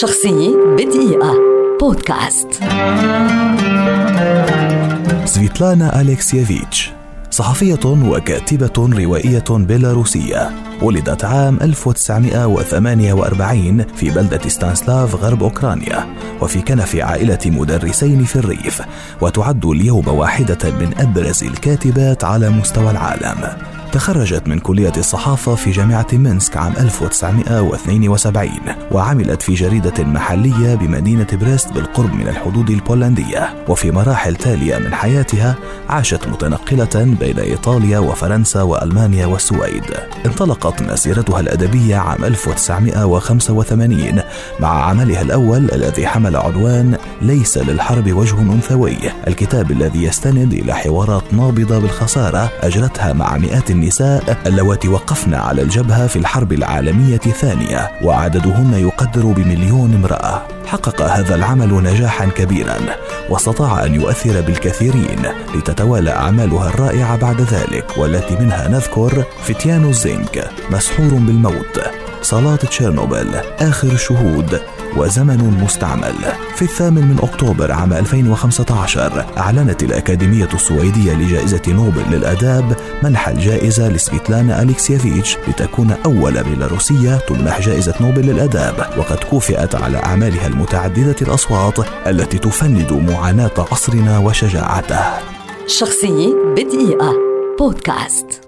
شخصية بدقيقة. بودكاست. سفيتلانا أليكسييفيتش صحفية وكاتبة روائية بيلاروسية ولدت عام 1948 في بلدة ستانسلاف غرب أوكرانيا وفي كنف عائلة مدرسين في الريف وتعد اليوم واحدة من أبرز الكاتبات على مستوى العالم. تخرجت من كلية الصحافة في جامعة مينسك عام 1972 وعملت في جريدة محلية بمدينة بريست بالقرب من الحدود البولندية. وفي مراحل تالية من حياتها عاشت متنقلة بين إيطاليا وفرنسا وألمانيا والسويد. انطلقت مسيرتها الأدبية عام 1985 مع عملها الأول الذي حمل عنوان ليس للحرب وجه أنثوي الكتاب الذي يستند إلى حوارات نابضة بالخسارة أجرتها مع مئات النساء اللواتي وقفن على الجبهة في الحرب العالمية الثانية وعددهن يقدر بمليون امرأة. حقق هذا العمل نجاحا كبيرا واستطاع أن يؤثر بالكثيرين لتتوالى أعمالها الرائعة بعد ذلك والتي منها نذكر فتيان الزنك مسحور بالموت. صلاة تشيرنوبل آخر الشهود وزمن مستعمل. في الثامن من أكتوبر عام 2015 أعلنت الأكاديمية السويدية لجائزة نوبل للآداب منح الجائزة لسفيتلانا أليكسييفيتش لتكون أول بيلاروسية تمنح جائزة نوبل للآداب. وقد كافئت على أعمالها المتعددة الأصوات التي تفند معاناة عصرنا وشجاعته. شخصية بدقيقة. بودكاست.